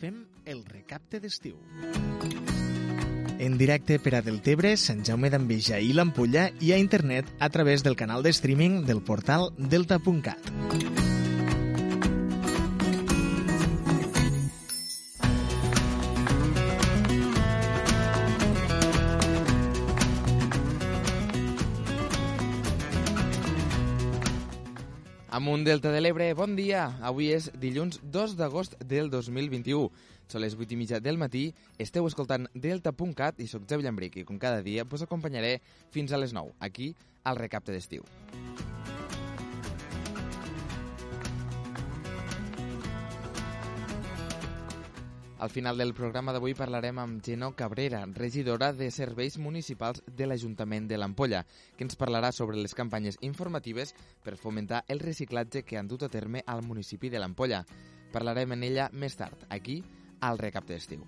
fem el recapte d'estiu. En directe per a Deltebre, Sant Jaume d'Enveja i l'Ampolla i a internet a través del canal de streaming del portal delta.cat. Amunt Delta de l'Ebre, bon dia. Avui és dilluns 2 d'agost del 2021. Són les 8 i mitja del matí, esteu escoltant Delta.cat i sóc Xavi Llambric i com cada dia vos acompanyaré fins a les 9, aquí al Recapte d'Estiu. Al final del programa d'avui parlarem amb Geno Cabrera, regidora de Serveis Municipals de l'Ajuntament de l'Ampolla, que ens parlarà sobre les campanyes informatives per fomentar el reciclatge que han dut a terme al municipi de l'Ampolla. Parlarem en ella més tard, aquí, al Recapte d'Estiu.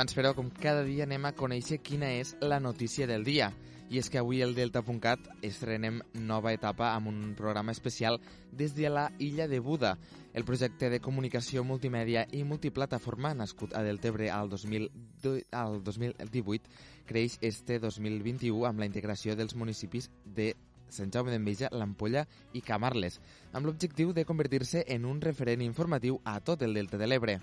Abans, però, com cada dia anem a conèixer quina és la notícia del dia. I és que avui el Delta.cat estrenem nova etapa amb un programa especial des de la Illa de Buda. El projecte de comunicació multimèdia i multiplataforma nascut a Deltebre al, 2000, al 2018 creix este 2021 amb la integració dels municipis de Sant Jaume d'Enveja, l'Ampolla i Camarles, amb l'objectiu de convertir-se en un referent informatiu a tot el Delta de l'Ebre.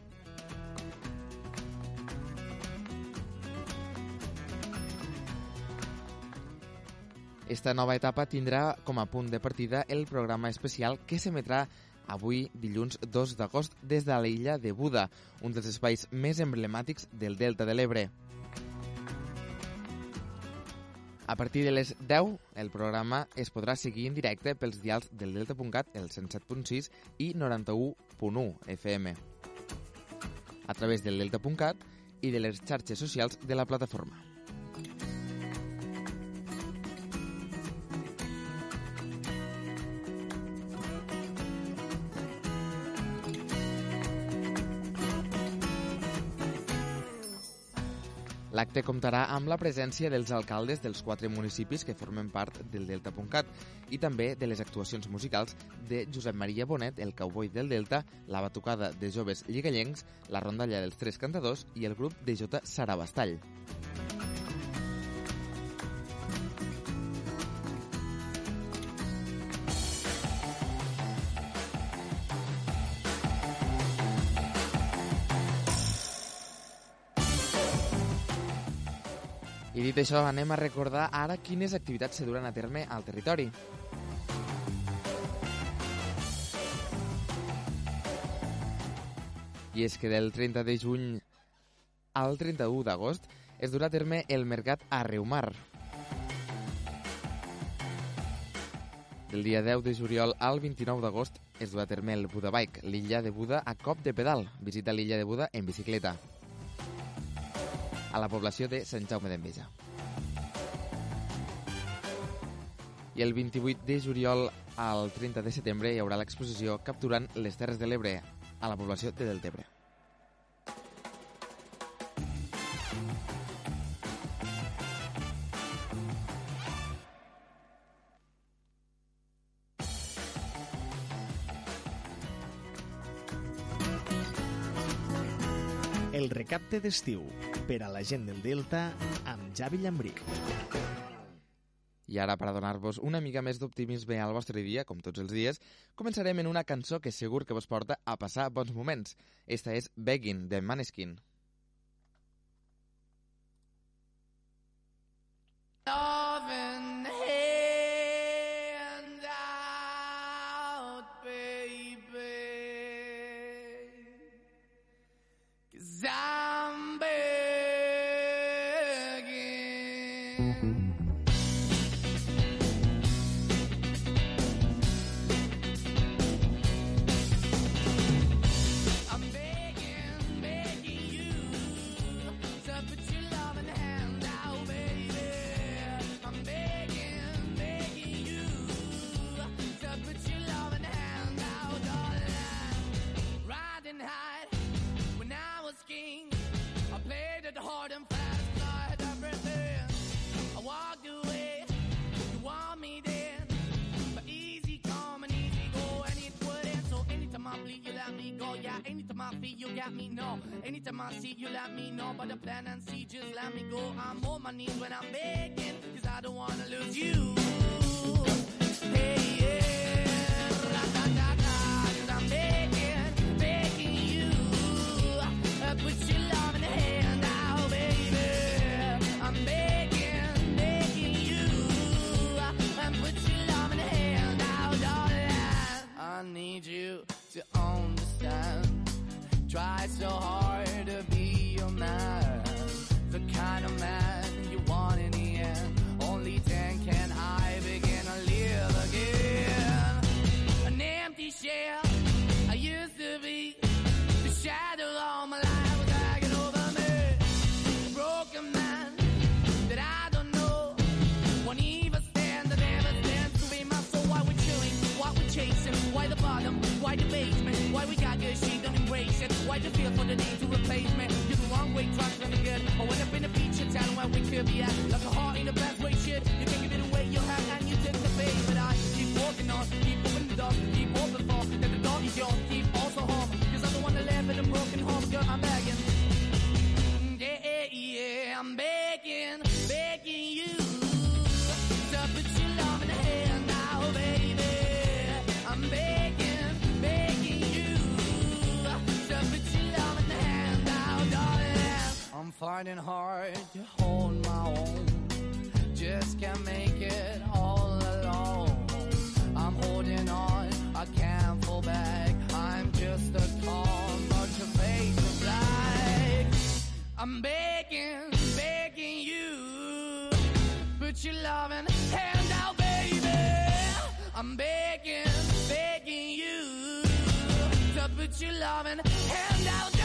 Esta nova etapa tindrà com a punt de partida el programa especial que s'emetrà avui, dilluns 2 d'agost, des de l'illa de Buda, un dels espais més emblemàtics del Delta de l'Ebre. A partir de les 10, el programa es podrà seguir en directe pels dials del Delta.cat, el 107.6 i 91.1 FM, a través del Delta.cat i de les xarxes socials de la plataforma. L'acte comptarà amb la presència dels alcaldes dels quatre municipis que formen part del Delta.cat i també de les actuacions musicals de Josep Maria Bonet, el cowboy del Delta, la batucada de joves lligallencs, la rondalla dels tres cantadors i el grup de Jota Sarabastall. Dit això, anem a recordar ara quines activitats se duran a terme al territori. I és que del 30 de juny al 31 d'agost es durà a terme el mercat a Reumar. Del dia 10 de juliol al 29 d'agost es durà a terme el Buda Bike, l'illa de Buda a cop de pedal. Visita l'illa de Buda en bicicleta a la població de Sant Jaume d'Enveja. I el 28 de juliol al 30 de setembre hi haurà l'exposició Capturant les Terres de l'Ebre a la població de Deltebre. El recapte d'estiu per a la gent del Delta amb Javi Llambric. I ara, per donar-vos una mica més d'optimisme al vostre dia, com tots els dies, començarem en una cançó que segur que vos porta a passar bons moments. Esta és Begging, de Maneskin. Mm-hmm. Plan and see, just let me go. I'm on my knees when I'm begging, cause I don't wanna lose you. In a feature town where we could be at. Like a heart in fighting hard to hold my own, just can't make it all alone. I'm holding on, I can't fall back. I'm just a call, but your face of black. I'm begging, begging you, put your loving hand out, baby. I'm begging, begging you to put your loving hand out,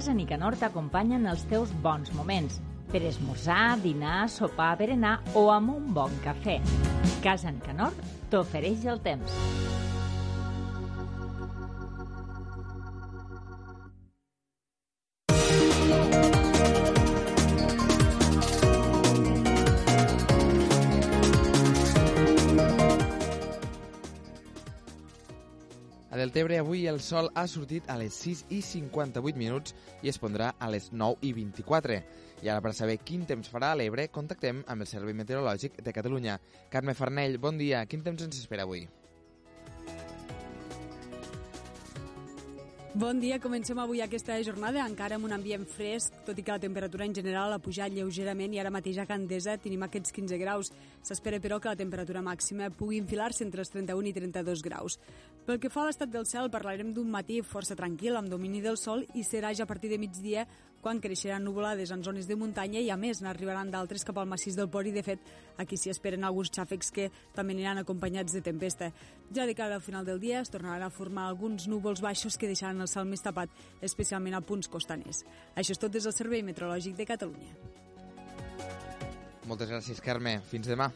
Casa Nicanor t'acompanya en els teus bons moments, per esmorzar, dinar, sopar, berenar o amb un bon cafè. Casa Nicanor t'ofereix el temps. Deltebre avui el sol ha sortit a les 6 i 58 minuts i es pondrà a les 9 i 24. I ara per saber quin temps farà a l'Ebre, contactem amb el Servei Meteorològic de Catalunya. Carme Farnell, bon dia. Quin temps ens espera avui? Bon dia, comencem avui aquesta jornada encara amb un ambient fresc, tot i que la temperatura en general ha pujat lleugerament i ara mateix a Candesa tenim aquests 15 graus. S'espera, però, que la temperatura màxima pugui enfilar-se entre els 31 i 32 graus. Pel que fa a l'estat del cel, parlarem d'un matí força tranquil, amb domini del sol, i serà ja a partir de migdia quan creixeran nuvolades en zones de muntanya i, a més, n'arribaran d'altres cap al massís del Port i, de fet, aquí s'hi esperen alguns xàfecs que també aniran acompanyats de tempesta. Ja de cara al final del dia es tornaran a formar alguns núvols baixos que deixaran el cel més tapat, especialment a punts costaners. Això és tot des del Servei Meteorològic de Catalunya. Moltes gràcies, Carme. Fins demà.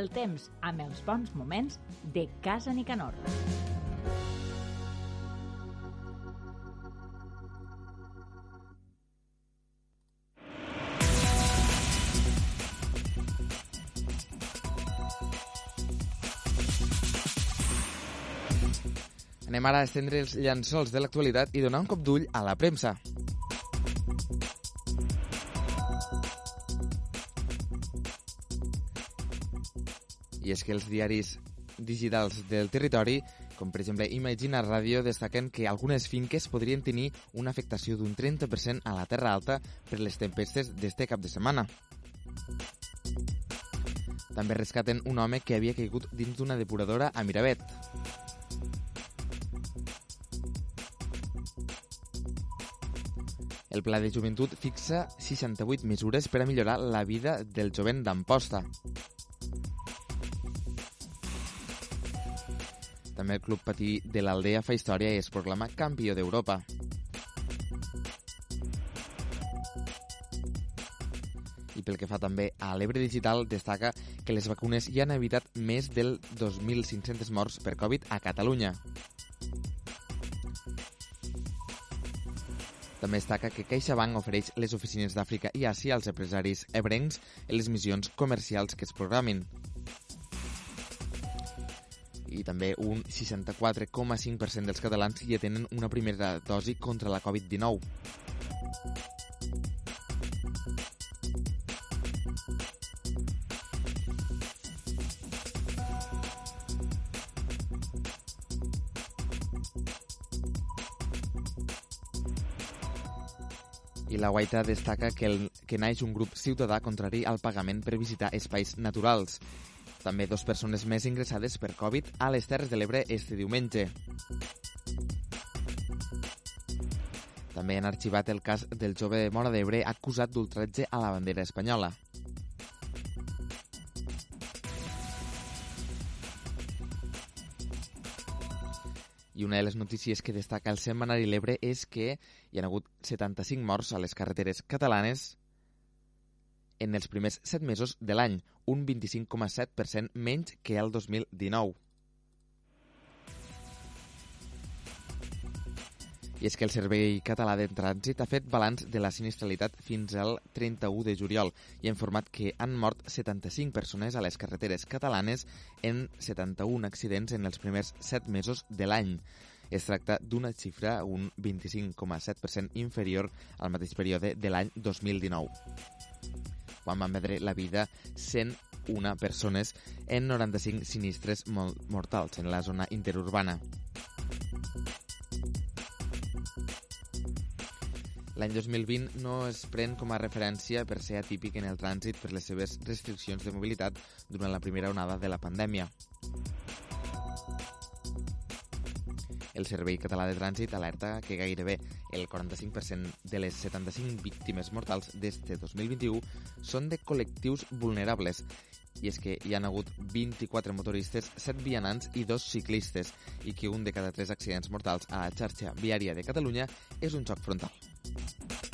El temps amb els bons moments de Casa Nicanor. Anem ara a estendre els llençols de l'actualitat i donar un cop d'ull a la premsa. I és que els diaris digitals del territori Com per exemple, Imagina Ràdio destaquen que algunes finques podrien tenir una afectació d'un 30% a la Terra Alta per les tempestes d'este cap de setmana. També rescaten un home que havia caigut dins d'una depuradora a Miravet. El Pla de Joventut fixa 68 mesures per a millorar la vida del jovent d'Amposta. També el Club Patí de l'Aldea fa història i es proclama campió d'Europa. I pel que fa també a l'Ebre Digital, destaca que les vacunes ja han evitat més del 2.500 morts per Covid a Catalunya. També destaca que CaixaBank ofereix les oficines d'Àfrica i Àsia als empresaris ebrencs en les missions comercials que es programin. I també un 64,5% dels catalans ja tenen una primera dosi contra la Covid-19. I la Guaita destaca que, el, que naix un grup ciutadà contrari al pagament per visitar espais naturals. També dos persones més ingressades per Covid a les Terres de l'Ebre este diumenge. També han arxivat el cas del jove de Mora d'Ebre acusat d'ultratge a la bandera espanyola. I una de les notícies que destaca el setmanari L'Ebre és que hi ha hagut 75 morts a les carreteres catalanes en els primers 7 mesos de l'any, un 25,7% menys que el 2019. I és que el Servei Català de Trànsit ha fet balanç de la sinistralitat fins al 31 de juliol i ha informat que han mort 75 persones a les carreteres catalanes en 71 accidents en els primers 7 mesos de l'any. Es tracta d'una xifra un 25,7% inferior al mateix període de l'any 2019, quan van perdre la vida 101 persones en 95 sinistres mortals en la zona interurbana. L'any 2020 no es pren com a referència per ser atípic en el trànsit per les seves restriccions de mobilitat durant la primera onada de la pandèmia. El Servei Català de Trànsit alerta que gairebé el 45% de les 75 víctimes mortals d'este 2021 són de col·lectius vulnerables i és que hi han hagut 24 motoristes, 7 vianants i 2 ciclistes i que un de cada 3 accidents mortals a la xarxa viària de Catalunya és un xoc frontal.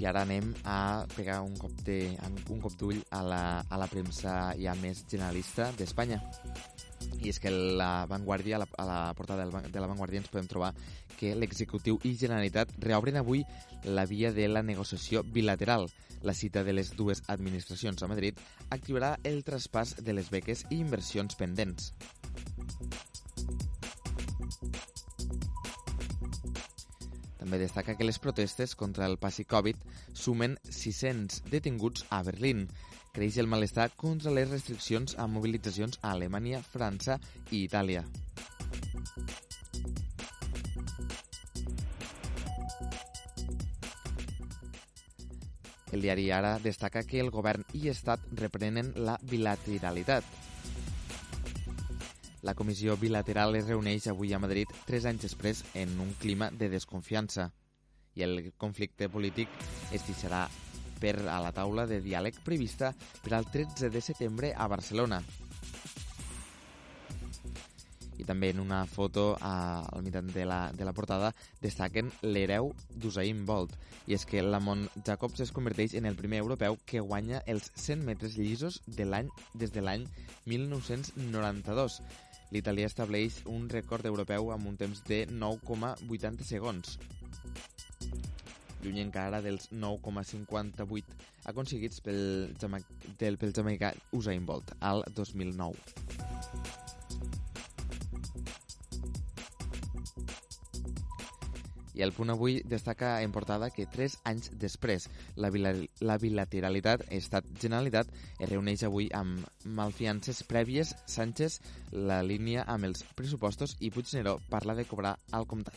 I ara anem a pegar un cop de, un cop d'ull a, la, a la premsa ja més generalista d'Espanya. I és que la Vanguardia, la, a la portada del, de la Vanguardia ens podem trobar que l'executiu i Generalitat reobren avui la via de la negociació bilateral. La cita de les dues administracions a Madrid activarà el traspàs de les beques i inversions pendents. També destaca que les protestes contra el passi Covid sumen 600 detinguts a Berlín. Creix el malestar contra les restriccions a mobilitzacions a Alemanya, França i Itàlia. El diari Ara destaca que el govern i Estat reprenen la bilateralitat. La comissió bilateral es reuneix avui a Madrid tres anys després en un clima de desconfiança i el conflicte polític es deixarà per a la taula de diàleg prevista per al 13 de setembre a Barcelona. I també en una foto a, al mitjà de la, de la portada destaquen l'hereu d'Usain Bolt. I és que Lamont Jacobs es converteix en el primer europeu que guanya els 100 metres llisos de l'any des de l'any 1992. L'italià estableix un rècord europeu amb un temps de 9,80 segons. Lluny encara dels 9,58 aconseguits pel, del, pel jamaicà Usain Bolt al 2009. I el punt avui destaca en portada que tres anys després la, bila la bilateralitat Estat-Generalitat es reuneix avui amb malfiances prèvies Sánchez la línia amb els pressupostos i Puigneró parla de cobrar al comptat.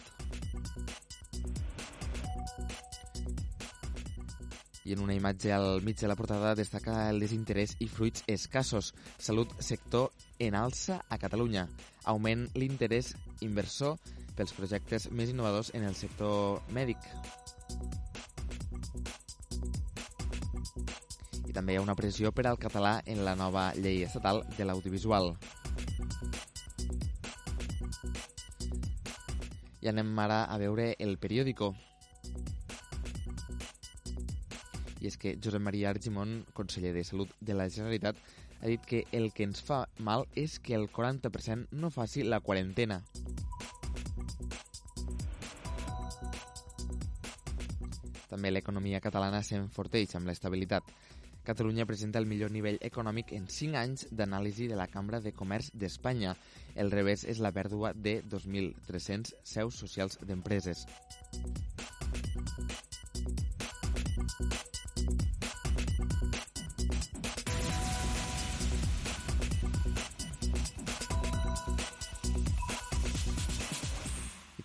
I en una imatge al mig de la portada destaca el desinterès i fruits escassos. Salut sector en alça a Catalunya. Augment l'interès inversor pels projectes més innovadors en el sector mèdic. I també hi ha una pressió per al català en la nova llei estatal de l'audiovisual. I anem ara a veure el periòdico. I és que Josep Maria Argimon, conseller de Salut de la Generalitat, ha dit que el que ens fa mal és que el 40% no faci la quarantena. També l'economia catalana s'enforteix amb l'estabilitat. Catalunya presenta el millor nivell econòmic en 5 anys d'anàlisi de la Cambra de Comerç d'Espanya. El revés és la pèrdua de 2.300 seus socials d'empreses.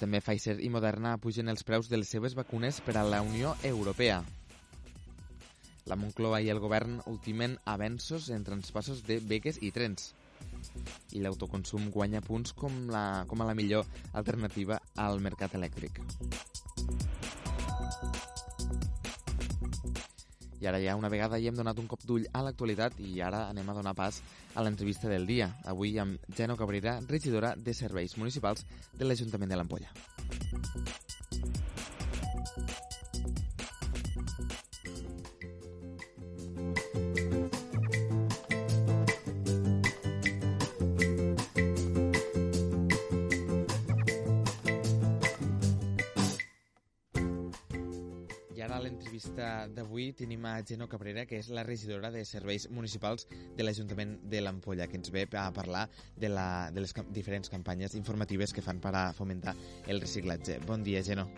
També Pfizer i Moderna pugen els preus de les seves vacunes per a la Unió Europea. La Moncloa i el govern ultimen avenços en transpassos de beques i trens. I l'autoconsum guanya punts com, la, com a la millor alternativa al mercat elèctric. I ara ja una vegada hi hem donat un cop d'ull a l'actualitat i ara anem a donar pas a l'entrevista del dia. Avui amb Geno Cabrera, regidora de Serveis Municipals de l'Ajuntament de l'Ampolla. L'entrevista d'avui tenim a Geno Cabrera, que és la regidora de Serveis Municipals de l'Ajuntament de l'Ampolla, que ens ve a parlar de, la, de les cam diferents campanyes informatives que fan per a fomentar el reciclatge. Bon dia, Geno.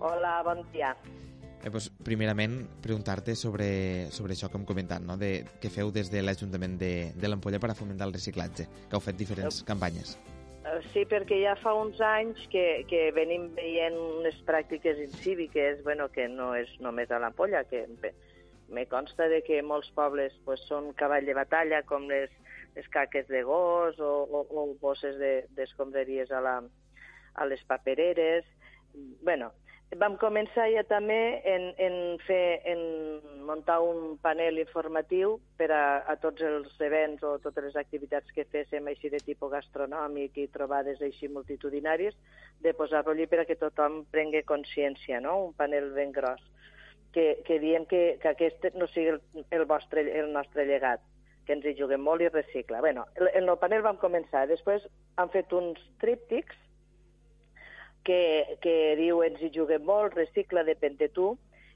Hola, bon dia. Eh, pues, primerament, preguntar-te sobre, sobre això que hem comentat, no? de, que feu des de l'Ajuntament de, de l'Ampolla per a fomentar el reciclatge, que heu fet diferents campanyes. Eh, Sí, perquè ja fa uns anys que, que venim veient unes pràctiques incíviques, bueno, que no és només a l'Ampolla, que me consta de que molts pobles pues, són cavall de batalla, com les, les caques de gos o, o, o bosses d'escombraries de, a, la, a les papereres. bueno, vam començar ja també en, en, fer, en muntar un panel informatiu per a, a tots els events o totes les activitats que féssim així de tipus gastronòmic i trobades així multitudinàries, de posar-lo allí per a que tothom prengui consciència, no? un panel ben gros, que, que diem que, que aquest no sigui el, el, vostre, el nostre llegat, que ens hi juguem molt i recicla. Bueno, el, en el panel vam començar, després han fet uns tríptics que, que diu ens hi juguem molt, recicla, depèn de tu,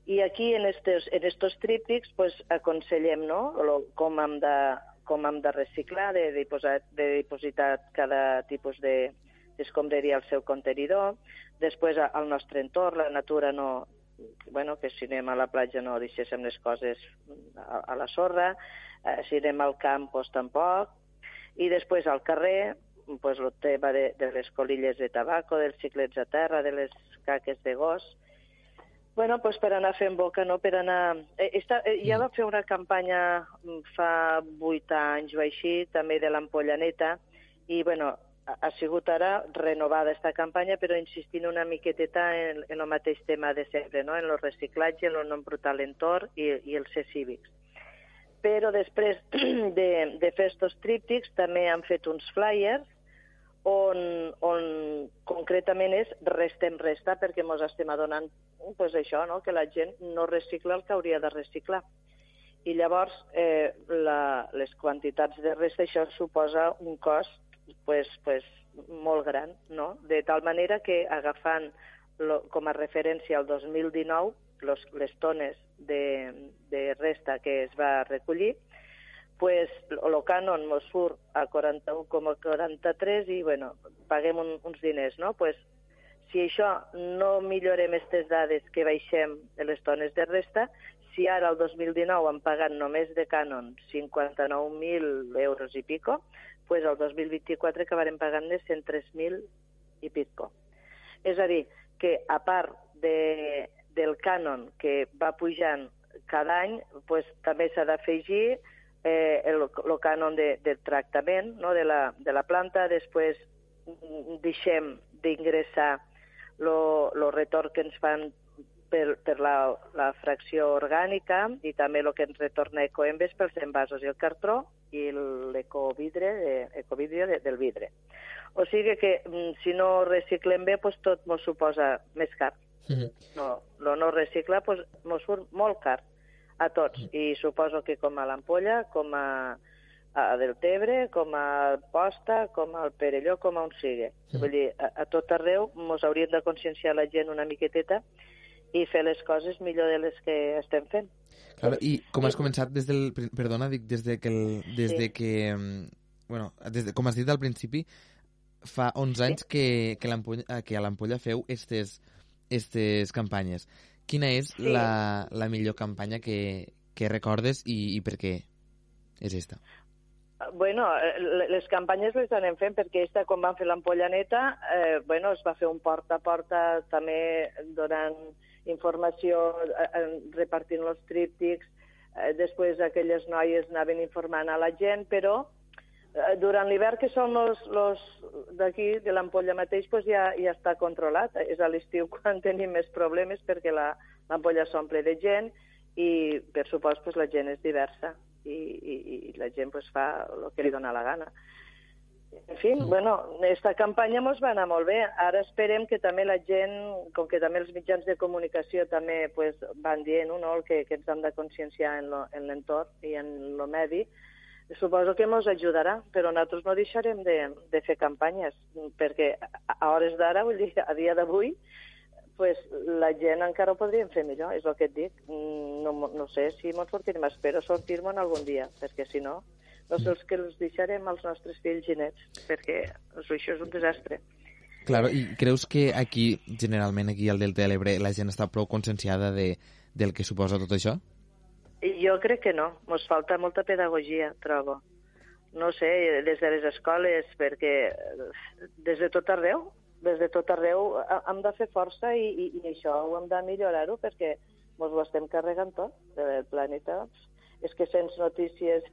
i aquí en estos, en estos tríptics pues, aconsellem no? Lo, com, hem de, com hem de reciclar, de, de, posar, de dipositar cada tipus de d'escombraria al seu contenidor, després al nostre entorn, la natura no, bueno, que si anem a la platja no deixéssim les coses a, a la sorra, eh, si anem al camp pues, tampoc, i després al carrer, pues, el tema de, de les colilles de tabaco, dels xiclets a terra, de les caques de gos. Bueno, pues per anar fent boca, no? Per anar... Eh, esta, eh, ja va fer una campanya mm, fa vuit anys o així, també de l'Ampollaneta, i, bueno, ha, sigut ara renovada esta campanya, però insistint una miqueteta en, en el mateix tema de sempre, no? en el reciclatge, en el no embrutar l'entorn i, i els ser cívics però després de, de fer estos tríptics també han fet uns flyers on, on concretament és restem resta perquè ens estem adonant pues això, no? que la gent no recicla el que hauria de reciclar. I llavors eh, la, les quantitats de resta, això suposa un cost pues, pues, molt gran, no? de tal manera que agafant lo, com a referència al 2019 los, les tones de, de resta que es va recollir, pues el cànon ens surt a 41,43 i bueno, paguem un, uns diners, no? Pues si això no millorem aquestes dades que baixem de les tones de resta, si ara el 2019 han pagat només de cànon 59.000 euros i pico, pues el 2024 acabarem pagant de 103.000 i pico. És a dir, que a part de, del cànon que va pujant cada any, pues, també s'ha d'afegir eh, el, el cànon de, de tractament no, de, la, de la planta, després mm, deixem d'ingressar el retorn que ens fan per, per la, la fracció orgànica i també el que ens retorna Ecoembes pels envasos i el cartró i l'ecovidre de, ecovidre de, del vidre. O sigui que mm, si no reciclem bé, pues, tot ens suposa més car. Mm -hmm. No, lo no recicla pues, ens surt molt car a tots. I suposo que com a l'ampolla, com a, a Deltebre, com a Posta, com al Perelló, com a on sigui. Mm. Vull dir, a, a tot arreu ens hauríem de conscienciar la gent una miqueteta i fer les coses millor de les que estem fent. Claro, i com has començat des del... Perdona, dic, des de que... El, des sí. de que mm, bueno, des de, com has dit al principi, fa 11 anys sí. que, que, l'ampolla, que a l'Ampolla feu estes, estes campanyes. Quina és sí. la, la millor campanya que, que recordes i, i per què és esta? Bueno, les campanyes les anem fent perquè esta, quan vam fer l'ampolla neta, eh, bueno, es va fer un porta a porta també donant informació, eh, repartint els tríptics, eh, després aquelles noies anaven informant a la gent, però Eh, durant l'hivern, que són els d'aquí, de l'ampolla mateix, pues ja, ja està controlat. És a l'estiu quan tenim més problemes perquè l'ampolla la, s'omple de gent i, per supost, pues, la gent és diversa i, i, i la gent pues, fa el que li dona la gana. En fi, mm. bueno, aquesta campanya ens va anar molt bé. Ara esperem que també la gent, com que també els mitjans de comunicació també pues, van dient no, que, que ens hem de conscienciar en l'entorn i en el medi, suposo que ens ajudarà, però nosaltres no deixarem de, de fer campanyes, perquè a hores d'ara, vull dir, a dia d'avui, pues, la gent encara ho podríem fer millor, és el que et dic. No, no sé si ens sortirem, espero sortir-me'n algun dia, perquè si no, no sé els que els deixarem als nostres fills i nets, perquè això és un desastre. Claro, i creus que aquí, generalment aquí al Delta de l'Ebre, la gent està prou conscienciada de, del que suposa tot això? Jo crec que no. Ens falta molta pedagogia, trobo. No sé, des de les escoles, perquè des de tot arreu, des de tot arreu hem de fer força i, i, i això ho hem de millorar-ho perquè ens ho estem carregant tot, del planeta. És que sents notícies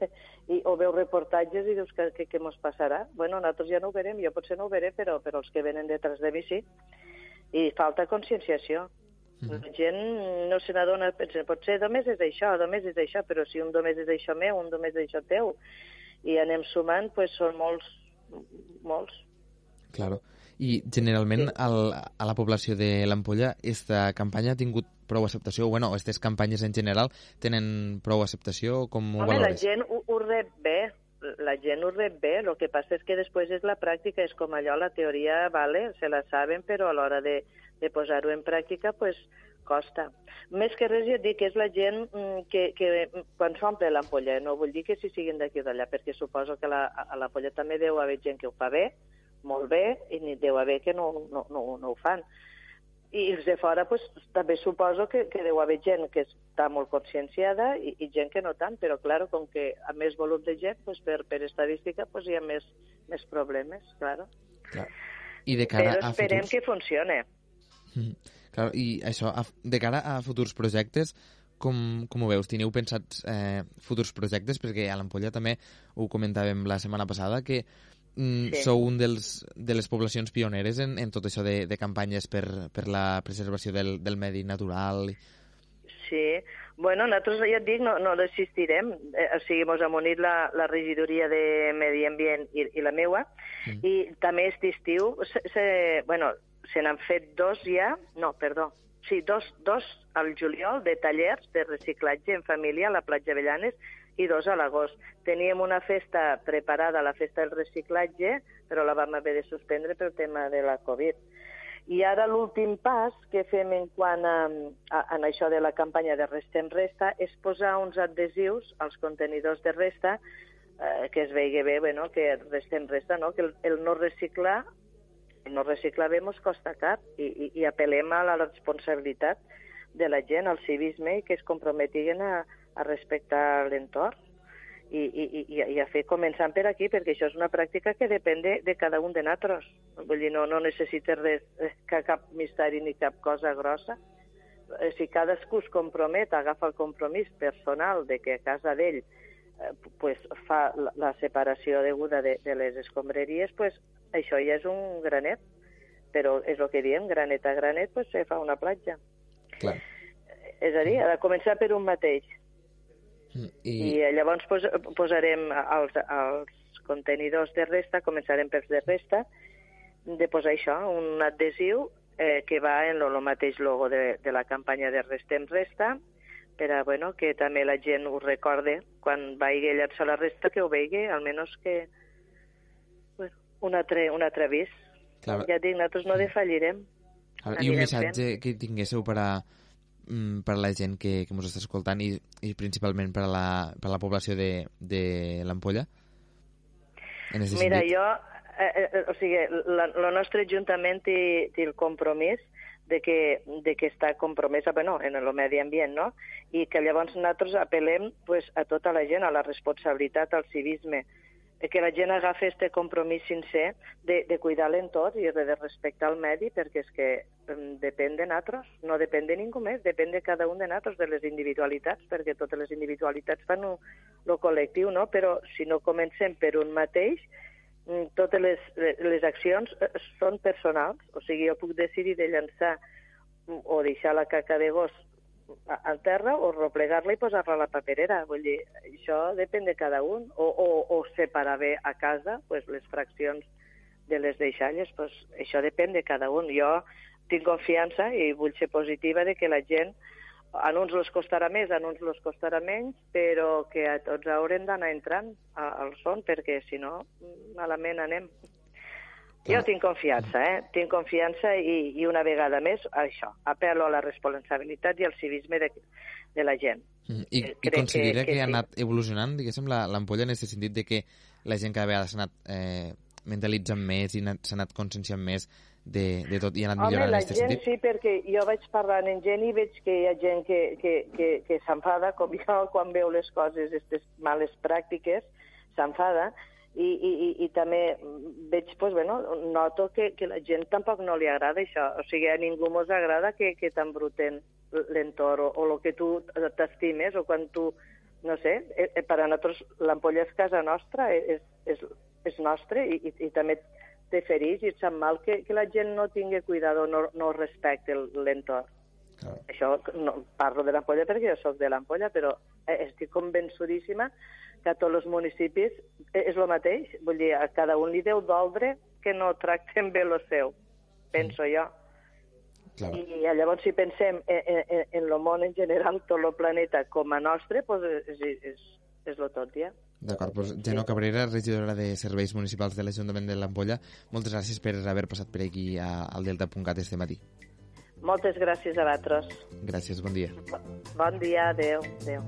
i, o veus reportatges i dius que, que, que mos passarà. Bueno, nosaltres ja no ho verem, jo potser no ho veré, però, però els que venen detrás de mi sí. I falta conscienciació. La gent no se n'adona, pensa, potser només és això, només és això, però si un només és això meu, un només és això teu, i anem sumant, pues són molts, molts. Claro. I generalment sí. al, a la població de l'Ampolla aquesta campanya ha tingut prou acceptació? Bueno, aquestes campanyes en general tenen prou acceptació? Com ho Home, valores? la gent ho, ho rep bé, la gent ho rep bé, el que passa és que després és la pràctica, és com allò, la teoria, vale, se la saben, però a l'hora de, de posar-ho en pràctica, pues, costa. Més que res, et dic, que és la gent mm, que, que quan s'omple l'ampolla, no vull dir que si siguin d'aquí o d'allà, perquè suposo que la, a l'ampolla també deu haver gent que ho fa bé, molt bé, i ni deu haver que no, no, no, no ho fan. I els de fora pues, també suposo que, que deu haver gent que està molt conscienciada i, i gent que no tant, però clar, com que a més volum de gent, pues, per, per estadística pues, hi ha més, més problemes, clar. clar. I de cara però esperem a futurs... que funcione. Mm. Clar, I això, de cara a futurs projectes, com, com ho veus? Teniu pensats eh, futurs projectes? Perquè a l'Ampolla també ho comentàvem la setmana passada, que mm, sí. sou un dels, de les poblacions pioneres en, en tot això de, de campanyes per, per la preservació del, del medi natural. Sí, bueno, nosaltres ja et dic, no, no desistirem. Eh, o sigui, mos hem unit la, la regidoria de Medi Ambient i, i la meua, mm. i també aquest estiu, se, se, bueno, se n'han fet dos ja, no, perdó, sí, dos, dos al juliol de tallers de reciclatge en família a la platja Avellanes i dos a l'agost. Teníem una festa preparada, la festa del reciclatge, però la vam haver de suspendre pel tema de la Covid. I ara l'últim pas que fem en quant a, a, a això de la campanya de Resta en Resta és posar uns adhesius als contenidors de resta eh, que es vegi bé, bueno, que Resta en Resta, no? que el, el no reciclar no reciclavem ens costa car i, i, i apel·lem a la responsabilitat de la gent, al civisme i que es comprometiguen a, a respectar l'entorn i, i, i, i a fer començant per aquí, perquè això és una pràctica que depèn de, de cada un de nosaltres. Vull dir, no, no necessites res, eh, que cap misteri ni cap cosa grossa. Eh, Si cadascú es compromet, agafa el compromís personal de que a casa d'ell eh, pues, fa la, la separació deguda de, de les escombraries, pues, això ja és un granet. Però és el que diem, granet a granet, pues, se fa una platja. Clar. És a dir, ha de començar per un mateix. Mm, I, I, I llavors pos, posarem els, els contenidors de resta, començarem pels de resta, de posar això, un adhesiu eh, que va en el mateix logo de, de la campanya de Restem Resta, per a bueno, que també la gent ho recorde quan vagi a llançar la resta, que ho vegi, almenys que un, altre, un altre avís. clar, Ja dic, nosaltres no defallirem. clar, I un missatge que tinguéssiu per a, mm, per a la gent que, que ens està escoltant i, i principalment per a la, per a la població de, de l'Ampolla? Mira, sentit? jo, eh, eh, o sigui, el nostre ajuntament té, té el compromís de que, de que està compromesa bueno, en el medi ambient, no? I que llavors nosaltres apel·lem pues, a tota la gent, a la responsabilitat, al civisme, eh, que la gent agafi este compromís sincer de, de cuidar l'entorn i de respectar el medi, perquè és que em, depèn de nosaltres, no depèn de ningú més, depèn de cada un de nosaltres, de les individualitats, perquè totes les individualitats fan el col·lectiu, no? Però si no comencem per un mateix, mm, totes les, les accions eh, són personals, o sigui, jo puc decidir de llançar mm, o deixar la caca de gos a, a terra o replegar-la i posar-la a la paperera. Vull dir, això depèn de cada un. O, o, o separar bé a casa pues, les fraccions de les deixalles, pues, això depèn de cada un. Jo tinc confiança i vull ser positiva de que la gent a uns els costarà més, a uns els costarà menys, però que a tots haurem d'anar entrant al son, perquè si no, malament anem. Jo tinc confiança, eh? Tinc confiança i, i una vegada més, això, apel·lo a la responsabilitat i al civisme de, de la gent. Mm, I, Eh, i crec considera que- que, que ha sí. anat evolucionant, diguéssim, la- l'ampolla en aquest sentit de que la gent cada vegada s'ha anat eh, mentalitzant més i s'ha anat conscienciant més de, de tot i ha anat Home, millorant la en aquest gent sentit? sí, perquè jo vaig parlant amb gent i veig que hi ha gent que, que, que, que s'enfada, com jo, quan veu les coses, aquestes males pràctiques, s'enfada, i, i, i, i també veig, pues, bueno, noto que, que la gent tampoc no li agrada això. O sigui, a ningú mos agrada que, que t'embruten l'entorn o, o el que tu t'estimes o quan tu, no sé, eh, eh, per a nosaltres l'ampolla és casa nostra, eh, és, és, és nostre i, i, i també te fereix i et sap mal que, que la gent no tingui cuidado, no, no respecte el- l'entorn. Clar. Això no, parlo de l'ampolla perquè jo sóc de l'ampolla, però eh, estic convençudíssima que a tots els municipis eh, és el mateix. Vull dir, a cada un li deu doldre que no tracten bé lo seu, penso jo. Clar. I llavors, si pensem en, en, en el món en general, tot el planeta com a nostre, pues és, és, és lo tot, ja. D'acord, doncs Geno Cabrera, regidora de Serveis Municipals de l'Ajuntament de l'Ampolla, moltes gràcies per haver passat per aquí a, al Delta.cat este matí. Moltes gràcies a vosaltres. Gràcies, bon dia. Bon dia, adeu. adeu.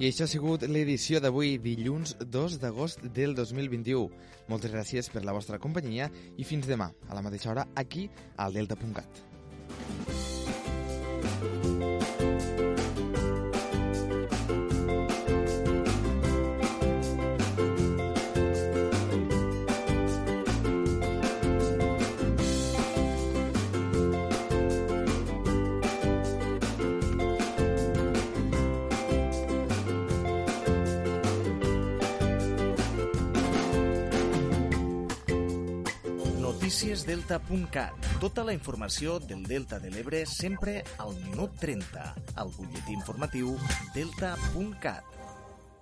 I això ha sigut l'edició d'avui, dilluns 2 d'agost del 2021. Moltes gràcies per la vostra companyia i fins demà, a la mateixa hora, aquí, al Delta.cat. Noticiesdelta.cat. Tota la informació del Delta de l'Ebre sempre al minut 30. Al butlletí informatiu delta.cat.